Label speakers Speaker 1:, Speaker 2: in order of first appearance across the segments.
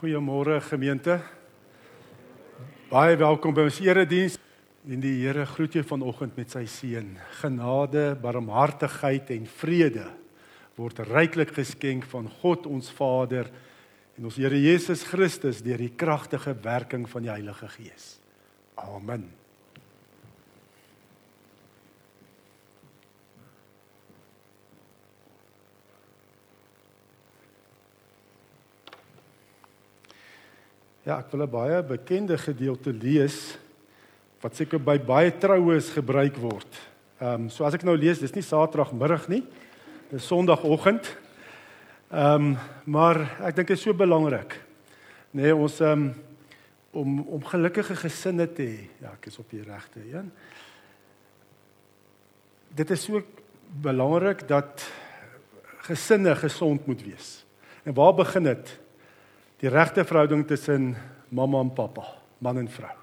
Speaker 1: Goeiemôre gemeente. Baie welkom by ons erediens. En die Here groet jou vanoggend met sy seën. Genade, barmhartigheid en vrede word ryklik geskenk van God ons Vader en ons Here Jesus Christus deur die kragtige werking van die Heilige Gees. Amen. Ja, ek wil 'n baie bekende gedeelte lees wat seker by baie troues gebruik word. Ehm um, so as ek nou lees, dis nie Saterdagmiddag nie. Dis Sondagoggend. Ehm um, maar ek dink dit is so belangrik. Nee, ons ehm um, om om gelukkige gesinne te hê. Ja, ek is op die regte een. Dit is so belangrik dat gesinne gesond moet wees. En waar begin dit? Die regte verhouding tussen mamma en pappa, man en vrou.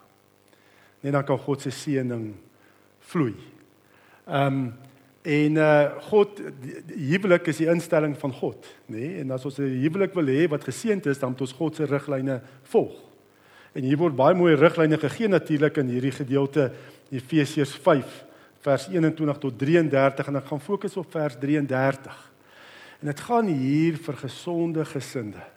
Speaker 1: Net dan kan God se seëning vloei. Ehm um, en uh God huwelik is die instelling van God, nê? Nee? En as ons 'n huwelik wil hê wat geseënd is, dan moet ons God se riglyne volg. En hier word baie mooi riglyne gegee natuurlik in hierdie gedeelte Efesiërs 5 vers 21 tot 33 en ek gaan fokus op vers 33. En dit gaan hier vir gesonde gesinne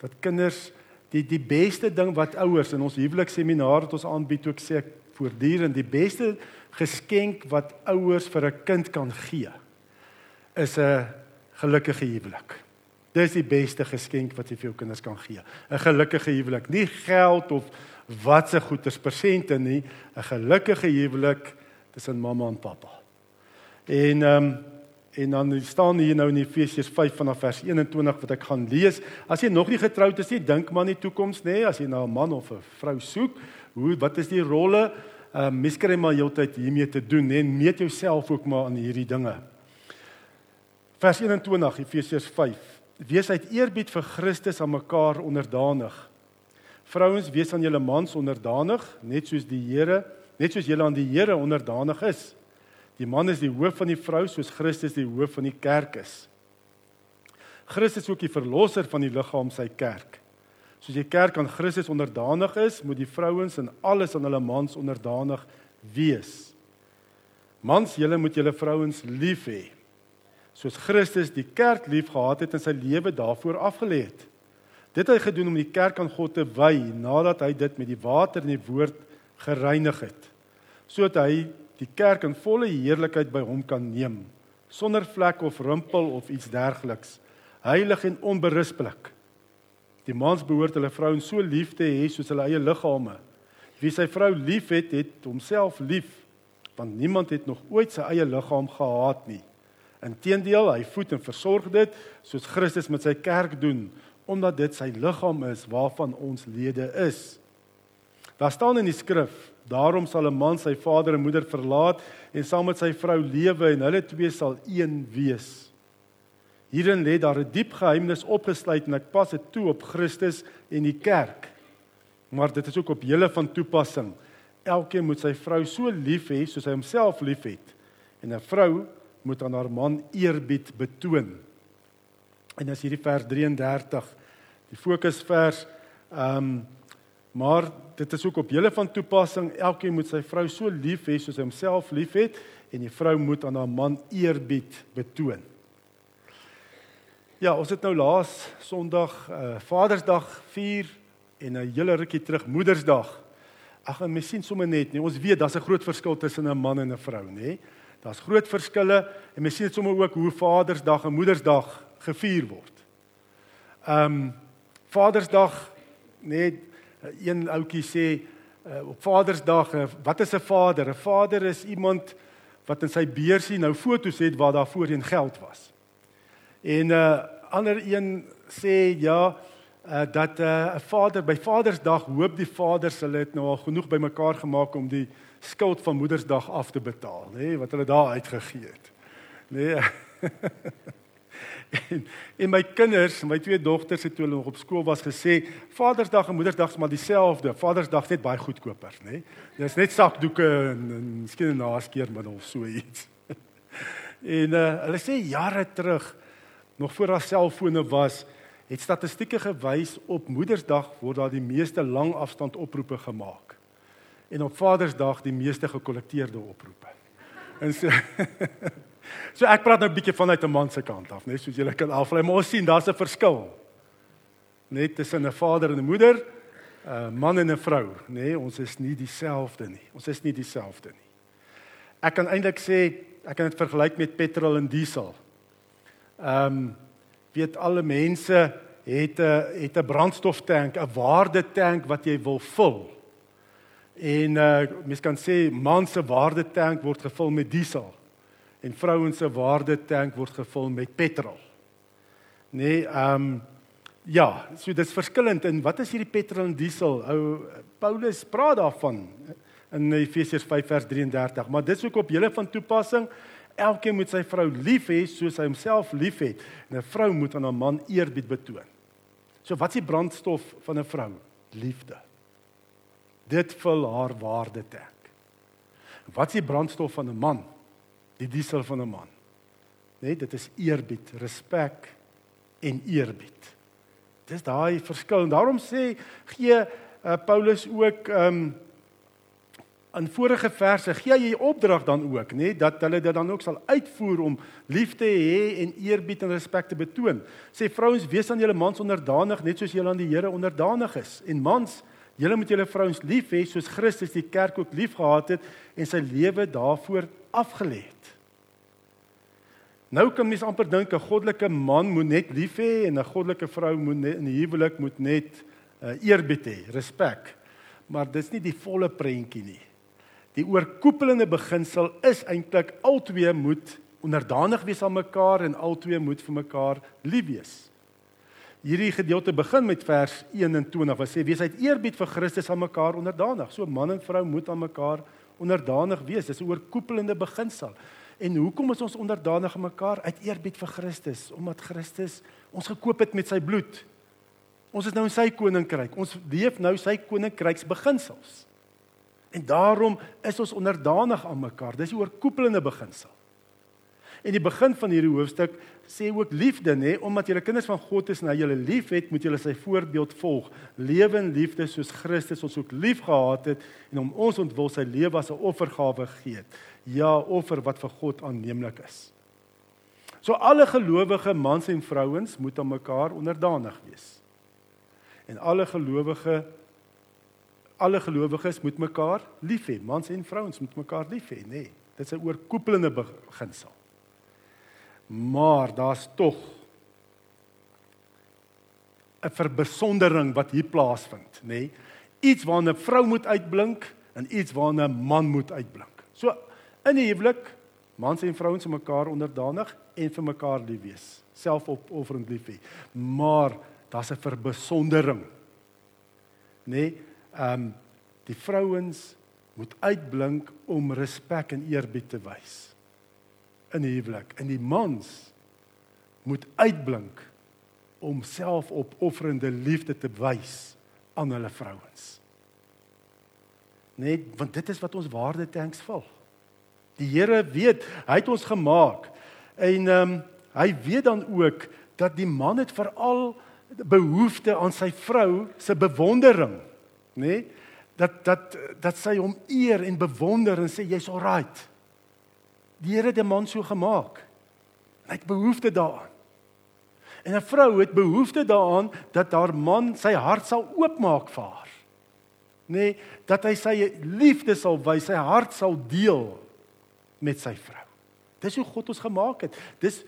Speaker 1: dat kinders die die beste ding wat ouers in ons huwelikseminar wat ons aanbied ook sê voortdurend die beste geskenk wat ouers vir 'n kind kan gee is 'n gelukkige huwelik. Dis die beste geskenk wat jy vir jou kinders kan gee. 'n Gelukkige huwelik, nie geld of wat se goeders persente nie, 'n gelukkige huwelik tussen mamma en pappa. En ehm um, En dan staan hier nou in Efesiërs 5 vanaf vers 21 wat ek gaan lees. As jy nog nie getroud is nie, dink maar aan die toekoms nê, as jy na 'n man of 'n vrou soek, hoe wat is die rolle? Ehm uh, miskry maar heeltyd hiermee te doen nê, en meet jouself ook maar aan hierdie dinge. Vers 21 Efesiërs 5. Wees uit eerbied vir Christus aan mekaar onderdanig. Vrouens, wees aan julle mans onderdanig, net soos die Here, net soos julle aan die Here onderdanig is. Die man is die hoof van die vrou soos Christus die hoof van die kerk is. Christus is ook die verlosser van die liggaam sy kerk. Soos die kerk aan Christus onderdanig is, moet die vrouens in alles aan hulle mans onderdanig wees. Mans, julle moet julle vrouens lief hê. Soos Christus die kerk liefgehad het en sy lewe daarvoor afgelê het. Dit het hy gedoen om die kerk aan God te wy nadat hy dit met die water en die woord gereinig het. Sodat hy die kerk in volle heerlikheid by hom kan neem sonder vlek of rimpel of iets dergeliks. Heilig en onberispelik. Die mans behoort hulle vrouens so lief te hê soos hulle eie liggame. Wie sy vrou liefhet het homself lief want niemand het nog ooit sy eie liggaam gehaat nie. Inteendeel hy voed en versorg dit soos Christus met sy kerk doen omdat dit sy liggaam is waarvan ons lede is. Daar staan in die skrif Daarom sal 'n man sy vader en moeder verlaat en saam met sy vrou lewe en hulle twee sal een wees. Hierin lê daar 'n diep geheimnis opgesluit en ek pas dit toe op Christus en die kerk. Maar dit is ook op julle van toepassing. Elkeen moet sy vrou so lief hê soos hy homself liefhet en 'n vrou moet aan haar man eerbied betoon. En as hierdie vers 33 die fokusvers ehm um, Maar dit is ook op julle van toepassing. Elkeen moet sy vrou so lief hê soos hy homself liefhet en die vrou moet aan haar man eerbied betoon. Ja, ons het nou laas Sondag uh, Vadersdag vier en 'n hele rukkie terug Moedersdag. Ag, en mens sien sommer net nie. Ons weet daar's 'n groot verskil tussen 'n man en 'n vrou, nê? Daar's groot verskille en mens sien dit sommer ook hoe Vadersdag en Moedersdag gevier word. Ehm um, Vadersdag net Eh, een ouetjie sê uh, op Vadersdag, uh, wat is 'n vader? 'n Vader is iemand wat in sy beursie nou foto's het waar daar voorheen geld was. En 'n uh, ander een sê ja, uh, dat 'n uh, vader by Vadersdag hoop die vaders hulle het nou al genoeg bymekaar gemaak om die skuld van Moedersdag af te betaal, nê, nee, wat hulle daar uitgegee het. Nee. En, en my kinders, my twee dogters het toe hulle nog op skool was gesê, Vadersdag en Moedersdag is maar dieselfde. Vadersdag net baie goedkoper, nê? Nee? Dis net sakdoeke en, en miskien 'n naskeermiddel of so iets. En uh, hulle sê jare terug, nog voor daar selfone was, het statistieke gewys op Moedersdag word daar die meeste langafstand oproepe gemaak en op Vadersdag die meeste gekollekteerde oproepe. En so So ek praat nou 'n bietjie vanuit 'n man se kant af, net soos julle kan aflei, maar ons sien daar's 'n verskil. Net tussen 'n vader en 'n moeder, 'n man en 'n vrou, nê? Nee, ons is nie dieselfde nie. Ons is nie dieselfde nie. Ek kan eintlik sê ek kan dit vergelyk met petrol en diesel. Ehm um, weet alle mense het 'n het 'n brandstoftank, 'n waardetank wat jy wil vul. En uh mens kan sê man se waardetank word gevul met diesel en vrouens se waardetank word gevul met petrol. Nee, ehm um, ja, so dit's verskillend en wat is hierdie petrol en diesel? Ou Paulus praat daarvan in Efesiërs 5 vers 33, maar dit is ook op julle van toepassing. Elkeen moet sy vrou lief hê soos hy homself liefhet. 'n Vrou moet aan 'n man eerbied betoon. So wat is die brandstof van 'n vrou? Liefde. Dit vul haar waarde tank. Wat is die brandstof van 'n man? Die diesel van 'n man. Net dit is eerbied, respek en eerbied. Dis daai verskil en daarom sê gee uh, Paulus ook um, in vorige verse gee hy opdrag dan ook, nê, dat hulle dit dan ook sal uitvoer om liefde hê en eerbied en respek te betoon. Sê vrouens, wees aan julle mans onderdanig net soos julle aan die Here onderdanig is. En mans, julle moet julle vrouens lief hê soos Christus die kerk ook liefgehad het en sy lewe daarvoor afgelê het. Nou kan mens amper dink 'n goddelike man moet net lief hê en 'n goddelike vrou moet net in die huwelik moet net uh, eerbied hê, respek. Maar dis nie die volle prentjie nie. Die oorkoepelende beginsel is eintlik albei moet onderdanig wees aan mekaar en albei moet vir mekaar lief wees. Hierdie gedeelte begin met vers 21 wat sê wees uit eerbied vir Christus aan mekaar onderdanig. So man en vrou moet aan mekaar onderdanig wees. Dis 'n oorkoepelende beginsel. En hoekom is ons onderdanig aan mekaar uit eerbied vir Christus? Omdat Christus ons gekoop het met sy bloed. Ons is nou in sy koninkryk. Ons leef nou sy koninkryksbeginsels. En daarom is ons onderdanig aan mekaar. Dis 'n oorkoepelende beginsel. En die begin van hierdie hoofstuk sê ook liefde, nê, omdat julle kinders van God is en hy julle liefhet, moet julle sy voorbeeld volg. Lewe in liefde soos Christus ons ook liefgehad het en om ons ontwil sy lewe as 'n offergawe gegee het. Ja, offer wat vir God aanneemlik is. So alle gelowige mans en vrouens moet aan mekaar onderdanig wees. En alle gelowige alle gelowiges moet mekaar lief hê. Mans en vrouens moet mekaar lief hê, nê. Nee, dit is 'n oorkoepelende beginsel. Maar daar's tog 'n verbesondering wat hier plaasvind, nê. Nee. Iets waarna 'n vrou moet uitblink en iets waarna 'n man moet uitblink. So in die huwelik, mans en vrouens moet mekaar onderdanig en vir mekaar lief wees, selfopofferend lief hê. Maar daar's 'n verbesondering. Nê? Nee, ehm um, die vrouens moet uitblink om respek en eerbied te wys in die huwelik. En die mans moet uitblink om selfopofferende liefde te wys aan hulle vrouens. Net want dit is wat ons waarde tanks vul. Die Here weet, hy het ons gemaak en ehm um, hy weet dan ook dat die man het veral behoefte aan sy vrou se bewondering nê? Nee? Dat dat dat sy hom eer en bewonder en sê jy's alright. Die Here het 'n man so gemaak. Hy het behoefte daaraan. En 'n vrou het behoefte daaraan dat haar man sy hart sal oopmaak vir haar. Nê, nee, dat hy sy liefde sal wys, sy hart sal deel met sy vrou. Dis hoe God ons gemaak het. Dis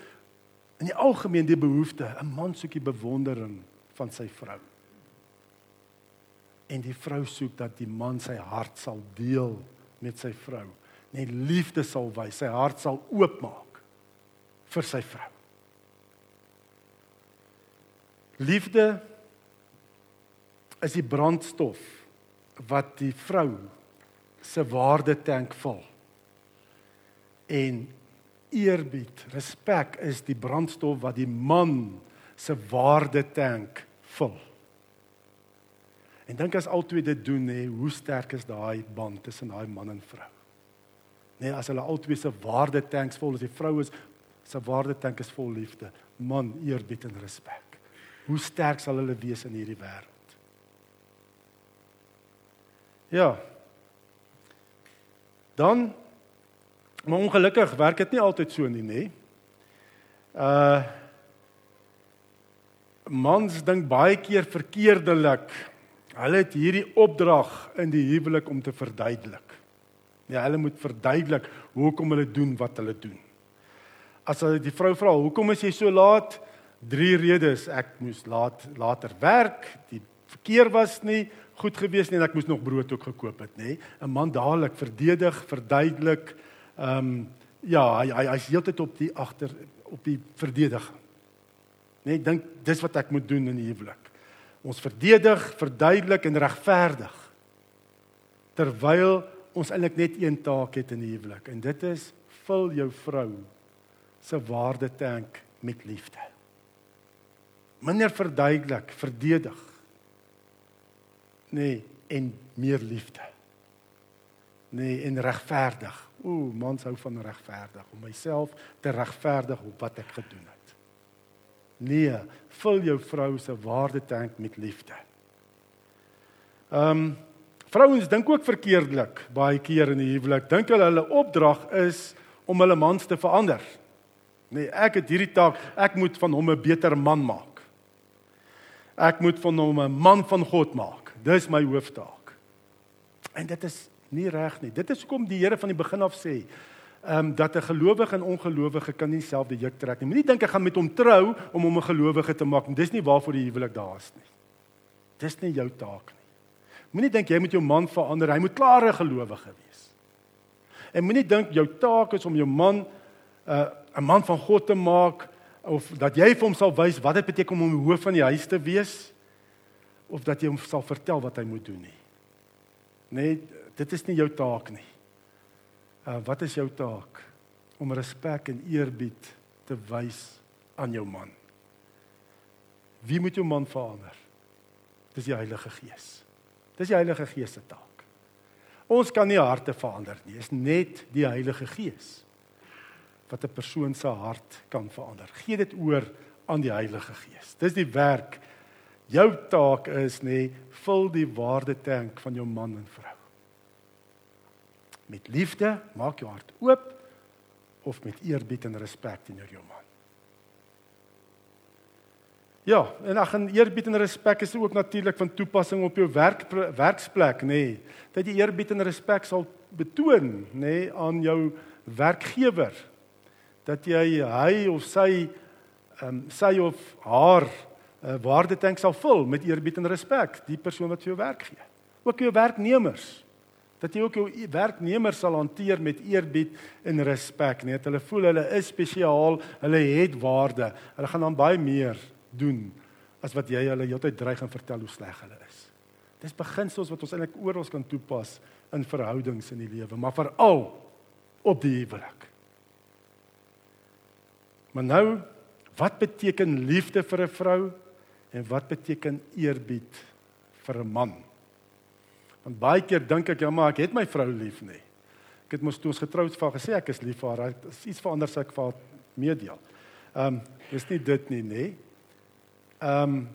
Speaker 1: in die algemeen die behoefte, 'n man soek die bewondering van sy vrou en die vrou soek dat die man sy hart sal deel met sy vrou. Net liefde sal wys, sy hart sal oopmaak vir sy vrou. Liefde is die brandstof wat die vrou se waardetank vul. En eerbied, respek is die brandstof wat die man se waardetank vul. En dink as albei dit doen nê, hoe sterk is daai band tussen daai man en vrou? Nê, as hulle albei se waarde tanks vol is, die vrou is se waarde tank is vol liefde, man eerbied en respek. hoe sterk sal hulle wees in hierdie wêreld? Ja. Dan maar ongelukkig werk dit nie altyd so nie, nê? Uh mans dink baie keer verkeerdelik. Hulle het hierdie opdrag in die huwelik om te verduidelik. Ja, hulle moet verduidelik hoekom hulle doen wat hulle doen. As hulle die vrou vra, "Hoekom is jy so laat?" Drie redes. Ek moes laat later werk, die verkeer was nie goed gewees nie en ek moes nog brood ook gekoop het, nê? 'n Man dadelik verdedig, verduidelik. Ehm um, ja, hy hy hy's heeltyd op die agter op die verdediging. Nee, ek dink dis wat ek moet doen in die huwelik. Ons verdedig, verduidelik en regverdig. Terwyl ons eintlik net een taak het in die huwelik en dit is vul jou vrou se waardetank met liefde. Minder verduidelik, verdedig. Nee, en meer liefde. Nee, en regverdig. Ooh, mans hou van regverdig om myself te regverdig op wat ek gedoen het. Nee, vul jou vrou se waardetank met liefde. Ehm um, vrouens dink ook verkeerdelik baie keer in die huwelik. Dink hulle hulle opdrag is om hulle mans te verander. Nee, ek het hierdie taak, ek moet van hom 'n beter man maak. Ek moet van hom 'n man van God maak. Dis my hooftaak. En dit is nie reg nie. Dit is hoekom die Here van die begin af sê, ehm um, dat 'n gelowige en ongelowige kan nie dieselfde juk trek nie. Moenie dink ek gaan met hom trou om hom 'n gelowige te maak. Dis nie waarvoor die huwelik daar is nie. Dis nie jou taak nie. Moenie dink jy moet jou man verander. Hy moet klaar 'n gelowige wees. En moenie dink jou taak is om jou man 'n uh, 'n man van God te maak of dat jy vir hom sal wys wat dit beteken om hom hoof van die huis te wees of dat jy hom sal vertel wat hy moet doen nie. Nee, dit is nie jou taak nie. Uh, wat is jou taak? Om respek en eerbied te wys aan jou man. Wie moet jou man verander? Dis die Heilige Gees. Dis die Heilige Gees se taak. Ons kan nie harte verander nie. Dit is net die Heilige Gees wat 'n persoon se hart kan verander. Gee dit oor aan die Heilige Gees. Dis die werk. Jou taak is nê, vul die waardetank van jou man en vrou met liefde, maak jou hart oop of met eerbied en respek teenoor jou man. Ja, en ag en eerbied en respek is ook natuurlik van toepassing op jou werk werksplek, nê. Nee, dat jy eerbied en respek sal betoon, nê, nee, aan jou werkgewer. Dat jy hy of sy ehm um, sy of haar uh, waardetank sal vul met eerbied en respek, die persoon wat vir jou werk gee. Ook jou werknemers dat jy ook jou werknemers sal hanteer met eerbied en respek, net hulle voel hulle is spesiaal, hulle het waarde. Hulle gaan dan baie meer doen as wat jy hulle heeltyd dreig en vertel hoe sleg hulle is. Dis beginsels wat ons eintlik oral kan toepas in verhoudings in die lewe, maar veral op die huwelik. Maar nou, wat beteken liefde vir 'n vrou en wat beteken eerbied vir 'n man? Want baie keer dink ek ja, maar ek het my vrou lief nie. Ek het mos toe ons getroud was gesê ek is lief vir haar. Dit is iets verander sê ek vir haar meedeel. Ehm, um, dis nie dit nie, nê? Ehm, um,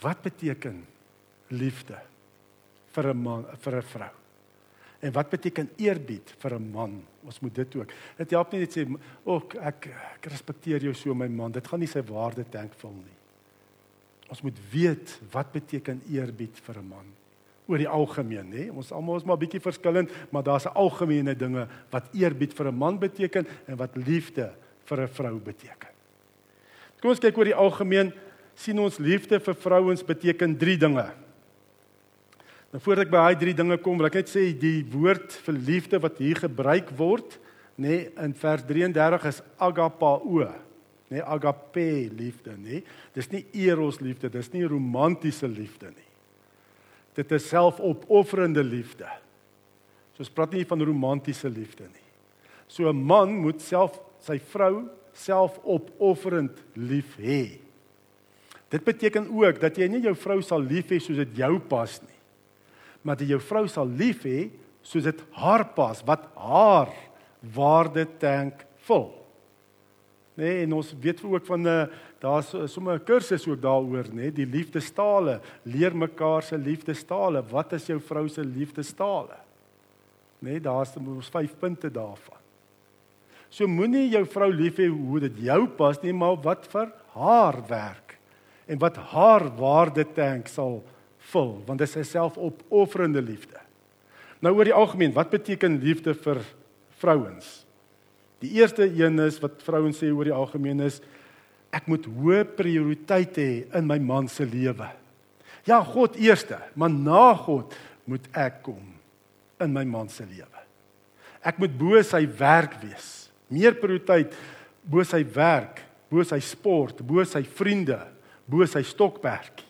Speaker 1: wat beteken liefde vir 'n man vir 'n vrou? En wat beteken eerbied vir 'n man? Ons moet dit ook. Dit help nie net sê, "Ook ek ek respekteer jou so my man." Dit gaan nie sy waarde tank vul nie. Ons moet weet wat beteken eerbied vir 'n man oor die algemeen, nê? Ons almal is maar bietjie verskillend, maar daar's algemene dinge wat eerbied vir 'n man beteken en wat liefde vir 'n vrou beteken. Kom ons kyk oor die algemeen, sien ons liefde vir vrouens beteken 3 dinge. Nou voordat ek by daai 3 dinge kom, wil ek net sê die woord vir liefde wat hier gebruik word, nê, in vers 33 is agapao, nê, agape liefde, nê. Dis nie eros liefde, dis nie romantiese liefde nie. Dit is selfopofferende liefde. So ons praat nie van romantiese liefde nie. So 'n man moet self sy vrou selfopofferend lief hê. Dit beteken ook dat jy nie jou vrou sal lief hê soos dit jou pas nie. Maar dat jy jou vrou sal lief hê soos dit haar pas, wat haar waarde tank vul. Nee, en ons weet ook van 'n uh, daar's sommer 'n kursus ook daaroor, nê, nee, die liefdestale. Leer mekaar se liefdestale. Wat is jou vrou se liefdestale? Nê, nee, daar's ons vyf punte daarvan. So moenie jou vrou lief hê hoe dit jou pas nie, maar wat vir haar werk en wat haar waardetank sal vul, want dit is 'n selfopofferende liefde. Nou oor die algemeen, wat beteken liefde vir vrouens? Die eerste een is wat vrouens sê oor die algemeen is ek moet hoë prioriteit hê in my man se lewe. Ja, God eerste, maar na God moet ek kom in my man se lewe. Ek moet bo sy werk wees. Meer prioriteit bo sy werk, bo sy sport, bo sy vriende, bo sy stokperdjie.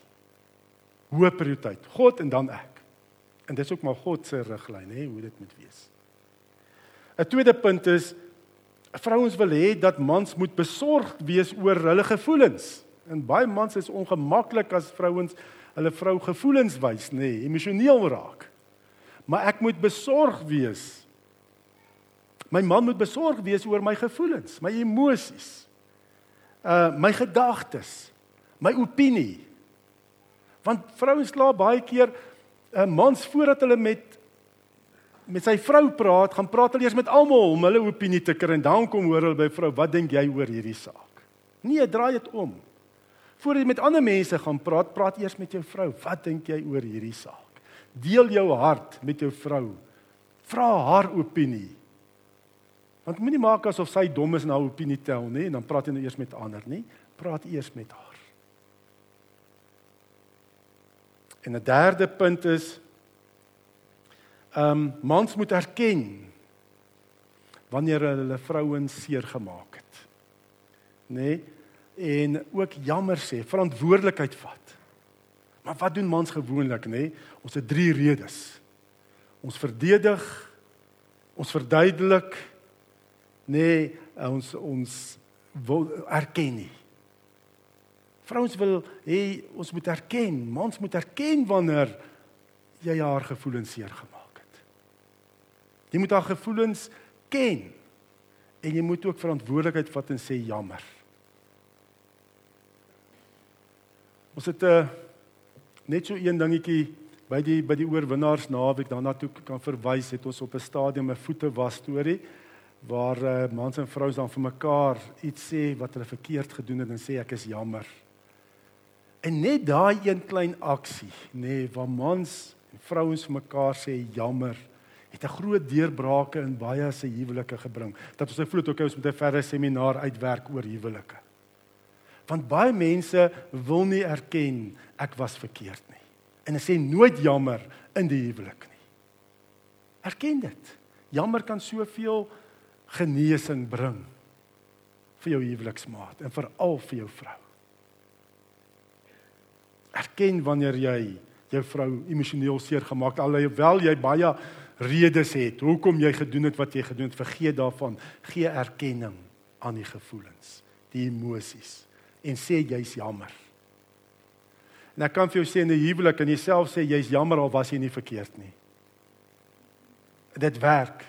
Speaker 1: Hoë prioriteit. God en dan ek. En dis ook maar God se riglyn, hè, hoe dit moet wees. 'n Tweede punt is vrouens wil hê dat mans moet besorgd wees oor hulle gevoelens. En baie mans is ongemaklik as vrouens hulle vrou gevoelens wys, nê, nee, emosioneel raak. Maar ek moet besorgd wees. My man moet besorgd wees oor my gevoelens, my emosies. Uh my gedagtes, my opinie. Want vrouens kla baie keer 'n uh, mans voordat hulle met met sy vrou praat, gaan praat hulle eers met almal om hulle opinie te kry en dan kom hoor hulle by vrou, wat dink jy oor hierdie saak? Nee, draai dit om. Voordat jy met ander mense gaan praat, praat eers met jou vrou. Wat dink jy oor hierdie saak? Deel jou hart met jou vrou. Vra haar opinie. Want moenie maak asof sy dom is en haar opinie tel nie en dan praat jy nou eers met ander nie. Praat eers met haar. En 'n derde punt is Ehm um, mans moet erken wanneer hulle vrouens seer gemaak het. Nê? Nee? En ook jammer sê, verantwoordelikheid vat. Maar wat doen mans gewoonlik, nê? Nee? Ons het drie redes. Ons verdedig, ons verduidelik, nê, nee, ons ons wil erken nie. Vrouens wil hê ons moet erken, mans moet erken wanneer jy haar gevoelens seer gemaak Jy moet haar gevoelens ken en jy moet ook verantwoordelikheid vat en sê jammer. Ons het 'n uh, eh, net so een dingetjie by die by die oorwinnaars naweek daarna toe kan verwys het ons op 'n stadium 'n voete was storie waar uh, mans en vrouens dan vir mekaar iets sê wat hulle verkeerd gedoen het en sê ek is jammer. En net daai een klein aksie, nê, nee, waar mans en vrouens vir mekaar sê jammer het 'n groot deurbrake in baie se huwelike gebring. Dat ons dit ook ons moet 'n verder seminaar uitwerk oor huwelike. Want baie mense wil nie erken ek was verkeerd nie. En hulle sê nooit jammer in die huwelik nie. Erken dit. Jammer kan soveel genesing bring vir jou huweliksmaat en veral vir jou vrou. Erken wanneer jy jou vrou emosioneel seer gemaak alhoewel jy baie redes het hoekom jy gedoen het wat jy gedoen het, vergeet daarvan. Gee erkenning aan die gevoelens, die emosies en sê jy's jammer. En ek kan vir jou sê in 'n huwelik en jouself sê jy's jammer al was jy nie verkeerd nie. Dit werk.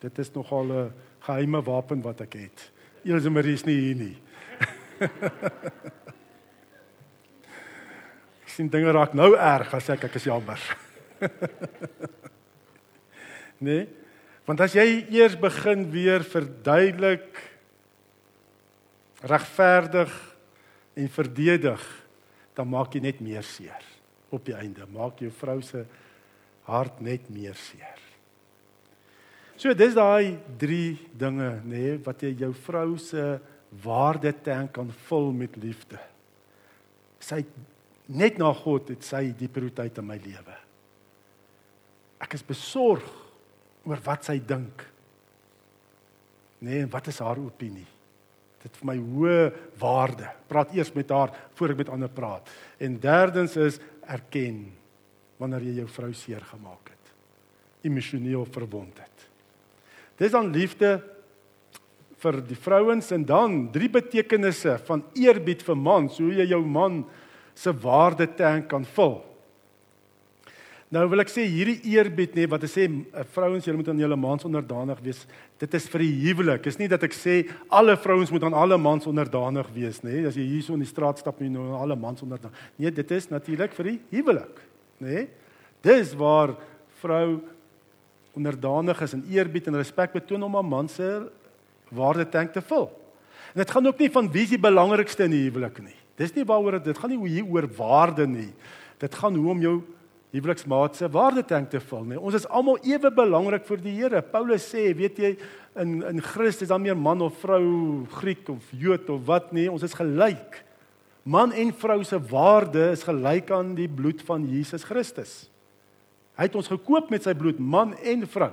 Speaker 1: Dit is nogal 'n geheime wapen wat ek het. Elise Marie is nie hier nie. ek sien dinge raak nou erg as ek ek is jammer. Nee? Want as jy eers begin weer verduidelik regverdig en verdedig, dan maak jy net meer seer op die einde. Maak jou vrou se hart net meer seer. So dis daai 3 dinge nê nee, wat jy jou vrou se waardetank kan vul met liefde. Sy net na God het sy die prioriteit in my lewe. Ek is besorg oor wat sy dink. Nee, wat is haar opinie? Dit vir my hoë waarde. Praat eers met haar voor ek met ander praat. En derdens is erken wanneer jy jou vrou seer gemaak het. Emosioneel verwond het. Dis dan liefde vir die vrouens en dan drie betekenisse van eerbied vir mans, hoe jy jou man se waarde tank kan vul. Nou wil ek sê hierdie eerbied nê wat ek sê eh, vrouens julle moet aan julle mans onderdanig wees. Dit is vir die huwelik. Dis nie dat ek sê alle vrouens moet aan alle mans onderdanig wees nê. As jy hier so in die straat stap en jy nou aan alle mans onderdanig. Nee, dit is natuurlik vir die huwelik, nê. Dis waar vrou onderdanig is en eerbied en respek betoon om haar man se waarde tank te vul. En dit gaan ook nie van wie is die belangrikste in die huwelik nie. Dis nie waaroor dit gaan nie oor waarde nie. Dit gaan hoe om jou huweliksmaat se waarde tank te vul, nee. Ons is almal ewe belangrik vir die Here. Paulus sê, weet jy, in in Christus dan meer man of vrou, Griek of Jood of wat nie, ons is gelyk. Man en vrou se waarde is gelyk aan die bloed van Jesus Christus. Hy het ons gekoop met sy bloed, man en vrou.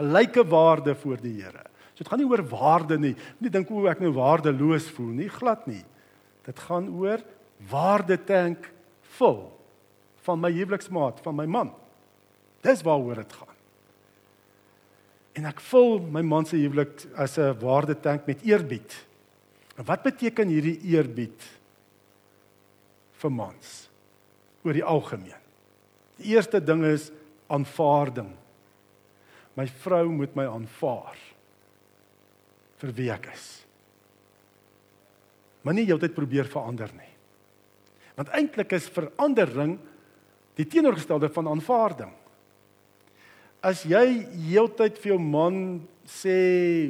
Speaker 1: Gelyke waarde voor die Here. So dit gaan nie oor waarde nie. Nie dink o, ek nou waardeloos voel nie, glad nie. Dit gaan oor waarde tank vul van my huweliksmaat, van my man. Dis waaroor dit gaan. En ek vul my man se huwelik as 'n waardetank met eerbied. En wat beteken hierdie eerbied vir mans oor die algemeen? Die eerste ding is aanvaarding. My vrou moet my aanvaar vir wie ek is. Moenie heeltyd probeer verander nie. Want eintlik is verandering die teenoorgestelde van aanvaarding. As jy heeltyd vir jou man sê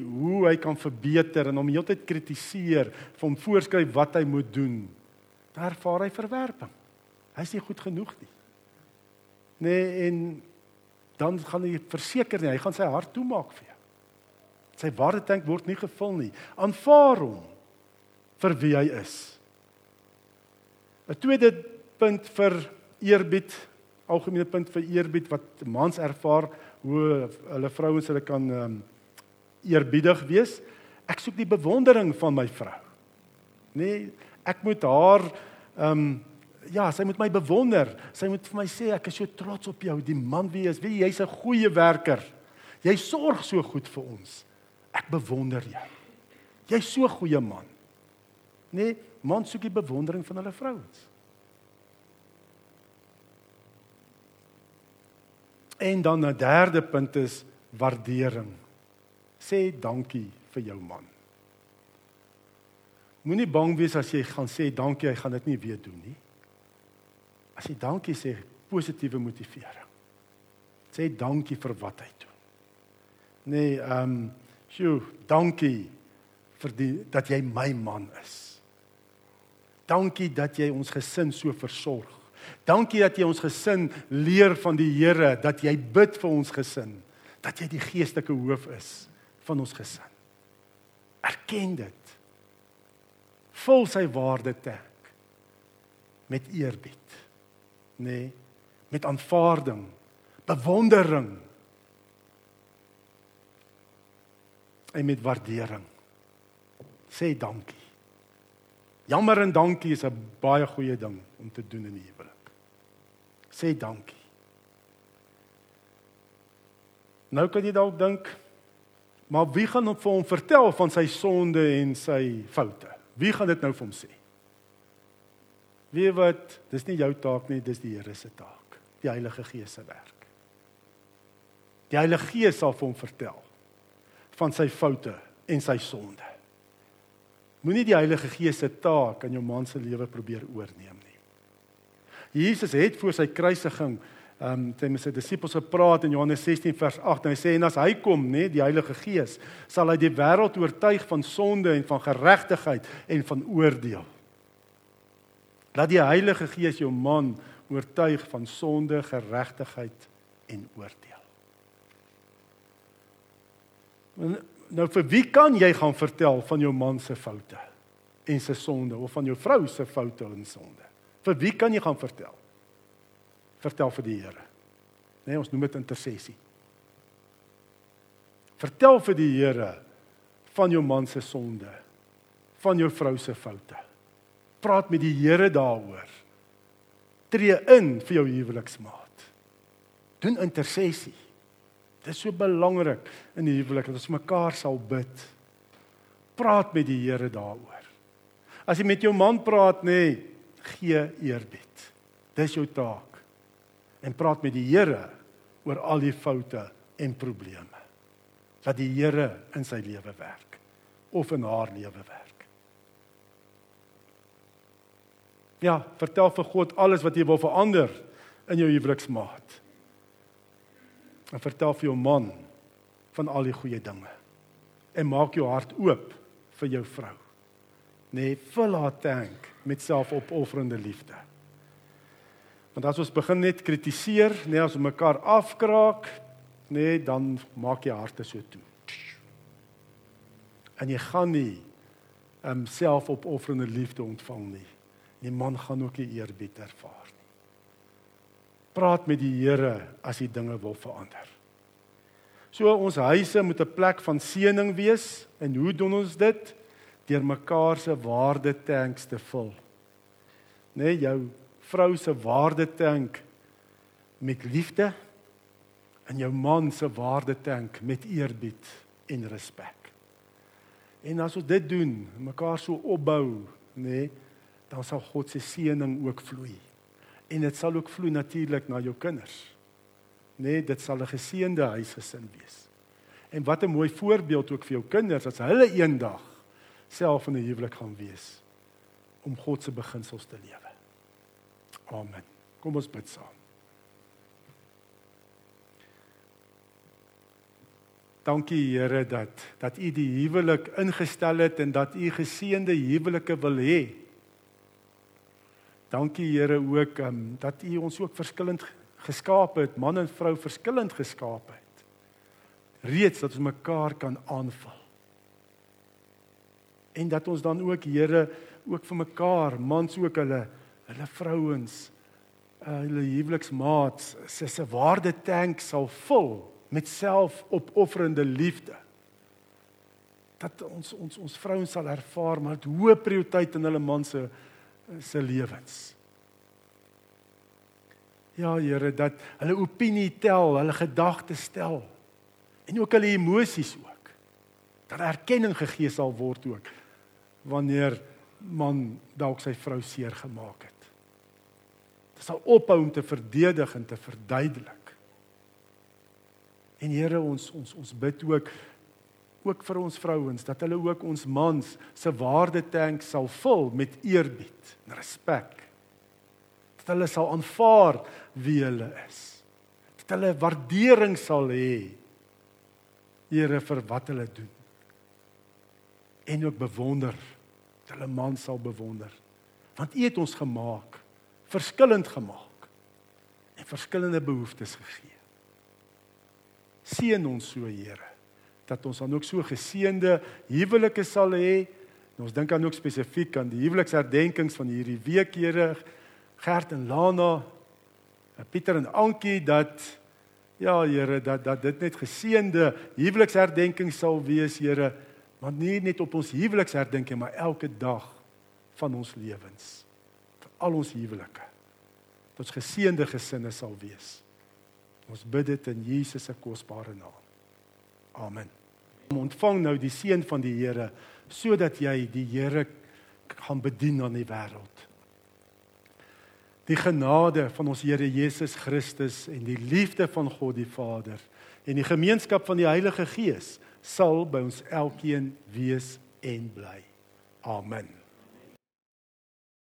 Speaker 1: hoe hy kan verbeter en hom heeltyd kritiseer, vir hom voorskryf wat hy moet doen, dan ervaar hy verwerping. Hy is nie goed genoeg nie. Nee, en dan gaan hy verseker nie, hy gaan sy hart toemaak vir jou. Sy waardetank word nie gevul nie. Aanvaar hom vir wie hy is. 'n Tweede punt vir eerbied, algemene punt vir eerbied wat mans ervaar hoe hulle vrouens hulle kan um, eerbiedig wees. Ek soek die bewondering van my vrou. Nee, ek moet haar ehm um, ja, sy moet my bewonder. Sy moet vir my sê ek is so trots op jou, die man wie jy is. Wie jy's 'n goeie werker. Jy sorg so goed vir ons. Ek bewonder jou. Jy's so 'n goeie man. Nee, man soek die bewondering van hulle vrouens. En dan 'n derde punt is waardering. Sê dankie vir jou man. Moenie bang wees as jy gaan sê dankie, hy gaan dit nie weer doen nie. As jy dankie sê, positiewe motivering. Sê dankie vir wat hy doen. Nee, ehm, um, sjoe, dankie vir die dat jy my man is. Dankie dat jy ons gesin so versorg. Dankie dat jy ons gesin leer van die Here, dat jy bid vir ons gesin, dat jy die geestelike hoof is van ons gesin. Erken dit. Vul sy waarde tank met eerbied. Nee, met aanvaarding, bewondering en met waardering. Sê dankie. Jammer en dankie is 'n baie goeie ding om te doen in die huwelik sê dankie. Nou kan jy dalk dink, maar wie gaan hom vir hom vertel van sy sonde en sy foute? Wie gaan dit nou vir hom sê? Wie wat, dis nie jou taak nie, dis die Here se taak. Die Heilige Gees se werk. Die Heilige Gees sal vir hom vertel van sy foute en sy sonde. Moenie die Heilige Gees se taak in jou man se lewe probeer oorneem nie. Jesus het voor sy kruisiging ehm um, met sy disippels gepraat in Johannes 16 vers 8 en hy sê en as hy kom, nê, die Heilige Gees, sal hy die wêreld oortuig van sonde en van geregtigheid en van oordeel. Laat die Heilige Gees jou man oortuig van sonde, geregtigheid en oordeel. Nou vir wie kan jy gaan vertel van jou man se foute en sy sonde of van jou vrou se foute en sonde? Vir wie kan jy gaan vertel? Vertel vir die Here. Nee, ons noem dit intersessie. Vertel vir die Here van jou man se sonde, van jou vrou se foute. Praat met die Here daaroor. Tree in vir jou huweliksmaat. Doen intersessie. Dit is so belangrik in die huwelik dat ons mekaar sal bid. Praat met die Here daaroor. As jy met jou man praat, nê, nee, gee eerbied. Dis jou taak. en praat met die Here oor al die foute en probleme. Dat die Here in sy lewe werk of in haar lewe werk. Ja, vertel vir God alles wat jy wil verander in jou huweliksmaat. En vertel vir jou man van al die goeie dinge. En maak jou hart oop vir jou vrou. Nee, vul haar tank met selfopofferende liefde. Want as ons begin net kritiseer, nee as ons mekaar afkraak, nee dan maak jy harte so toe. En jy gaan nie um selfopofferende liefde ontvang nie. Die man gaan ook nie eerbied ervaar. Praat met die Here as jy dinge wil verander. So ons huise moet 'n plek van seëning wees en hoe doen ons dit? Deur mekaar se waardetanks te vul. Nee, jou vrou se waardetank met liefde en jou man se waardetank met eerbied en respek. En as ons dit doen, mekaar so opbou, nê, nee, dan sal God se seëning ook vloei. En dit sal ook vloei natuurlik na jou kinders. Nee, dit sal 'n geseënde huisgesin wees. En wat 'n mooi voorbeeld ook vir jou kinders as hulle eendag self in 'n huwelik gaan wees om God se beginsels te lewe. Amen. Kom ons bid saam. Dankie Here dat dat U die huwelik ingestel het en dat U geseënde huwelike wil hê. Dankie Here ook um, dat U ons ook verskillend geskaap het, man en vrou verskillend geskaap het. Reeds dat ons mekaar kan aanval. En dat ons dan ook Here ook vir mekaar, mans ook hulle hulle vrouens uh, hulle huweliksmaats se se waardetank sal vul met selfopofferende liefde dat ons ons ons vrouens sal ervaar maar dit hoë prioriteit in hulle man se se lewens. Ja Here dat hulle opinie tel hulle gedagtes tel en ook hulle emosies ook. Dat erkenning gegee sal word ook wanneer man dalk sy vrou seer gemaak het. Sal ophou om te verdedig en te verduidelik. En Here ons ons ons bid ook ook vir ons vrouens dat hulle ook ons mans se waardetank sal vul met eerbied en respek. Dat hulle sal aanvaar wie hulle is. Dat hulle waardering sal hê Here vir wat hulle doen. En ook bewonder. Dat hulle man sal bewonder. Want U het ons gemaak verskillend gemaak en verskillende behoeftes gegee. Seën ons so, Here, dat ons dan ook so geseënde huwelike sal hê. Ons dink dan ook spesifiek aan die huweliksherdenkings van hierdie week, Here, Gert en Lana, Pieter en Ankie dat ja, Here, dat dat dit net geseënde huweliksherdenkings sal wees, Here, want nie net op ons huweliksherdenking, maar elke dag van ons lewens al ons huwelike. Dat ons geseënde gesinne sal wees. Ons bid dit in Jesus se kosbare naam. Amen. Ontvang nou die seën van die Here sodat jy die Here gaan bedien aan die wêreld. Die genade van ons Here Jesus Christus en die liefde van God die Vader en die gemeenskap van die Heilige Gees sal by ons elkeen wees en bly. Amen.